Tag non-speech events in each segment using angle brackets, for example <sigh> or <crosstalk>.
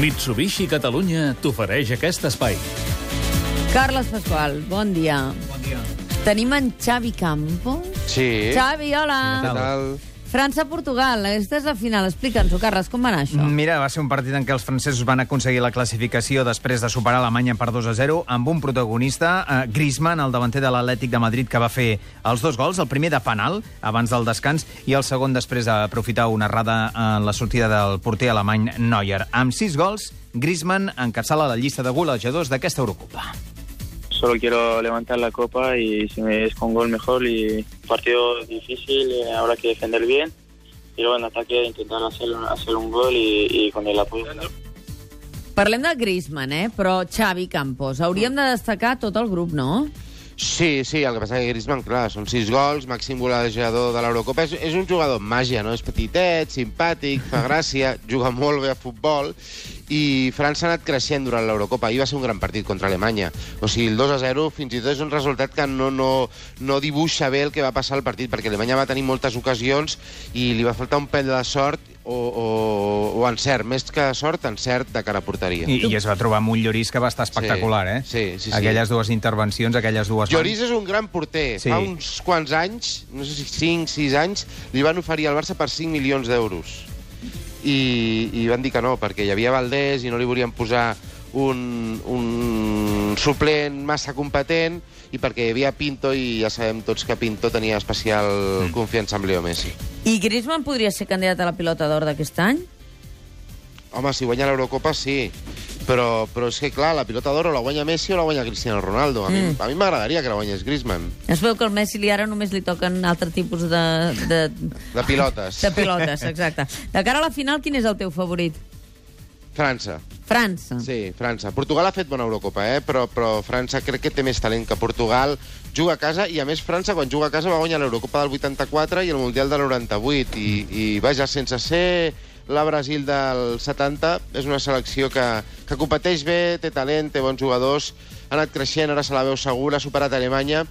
Mitsubishi Catalunya t'ofereix aquest espai. Carles Pasqual, bon dia. Bon dia. Tenim en Xavi Campos. Sí. Xavi, hola. Què tal? França-Portugal, aquesta és la final. Explica'ns-ho, Carles, com va anar això? Mira, va ser un partit en què els francesos van aconseguir la classificació després de superar Alemanya per 2 a 0 amb un protagonista, eh, Griezmann, el davanter de l'Atlètic de Madrid, que va fer els dos gols, el primer de penal, abans del descans, i el segon després d'aprofitar una errada en la sortida del porter alemany Neuer. Amb sis gols, Griezmann encapçala la llista de golejadors d'aquesta Eurocopa. Solo quiero levantar la copa y si me es con gol mejor y partido difícil, eh, habrá que defender bien y luego en ataque intentar hacer, hacer un gol y, y con el apoyo. Parlem de Griezmann, eh? Però Xavi Campos, hauríem de destacar tot el grup, no? Sí, sí, el que passa que Griezmann, clar, són sis gols, màxim golejador de l'Eurocopa. És, és un jugador amb màgia, no? És petitet, simpàtic, fa gràcia, <laughs> juga molt bé a futbol i França ha anat creixent durant l'Eurocopa. Ahir va ser un gran partit contra Alemanya. O sigui, el 2 a 0 fins i tot és un resultat que no, no, no dibuixa bé el que va passar al partit, perquè Alemanya va tenir moltes ocasions i li va faltar un pèl de sort o, o, o encert, més que sort, encert de cara a porteria. I, I es va trobar amb un Lloris que va estar espectacular, eh? Sí, sí, sí. Aquelles dues intervencions, aquelles dues... Lloris és un gran porter. Sí. Sí. Fa uns quants anys, no sé si 5, 6 anys, li van oferir al Barça per 5 milions d'euros. I, I van dir que no, perquè hi havia Valdés i no li volien posar un, un suplent massa competent i perquè hi havia Pinto i ja sabem tots que Pinto tenia especial mm. confiança amb Leo Messi. I Griezmann podria ser candidat a la pilota d'or d'aquest any? Home, si guanya l'Eurocopa, sí. Però, però és que, clar, la pilota d'or o la guanya Messi o la guanya Cristiano Ronaldo. A mi Mm. a mi m'agradaria que la guanyés Griezmann, Es veu que al Messi li ara només li toquen altre tipus de, de, de pilotes. de pilotes, exacte. De cara a la final, quin és el teu favorit? França. França. Sí, França. Portugal ha fet bona Eurocopa, eh? però, però França crec que té més talent que Portugal. Juga a casa i, a més, França, quan juga a casa, va guanyar l'Eurocopa del 84 i el Mundial del 98. I, i vaja, sense ser la Brasil del 70, és una selecció que, que competeix bé, té talent, té bons jugadors, ha anat creixent, ara se la veu segura, ha superat Alemanya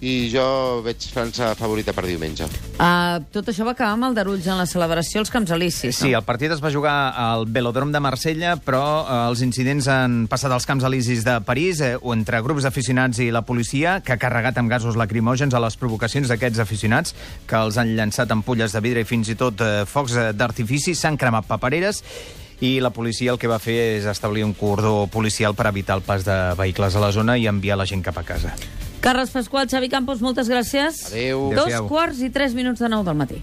i jo veig França favorita per diumenge. Uh, tot això va acabar amb aldarulls en la celebració als Camps Elisis, Sí, no? el partit es va jugar al Velodrom de Marsella, però eh, els incidents han passat als Camps Elisis de París, eh, entre grups d'aficionats i la policia, que ha carregat amb gasos lacrimògens a les provocacions d'aquests aficionats, que els han llançat ampolles de vidre i fins i tot eh, focs d'artifici, s'han cremat papereres, i la policia el que va fer és establir un cordó policial per evitar el pas de vehicles a la zona i enviar la gent cap a casa. Carles Pasqual, Xavi Campos, moltes gràcies. Adéu. Dos quarts i tres minuts de nou del matí.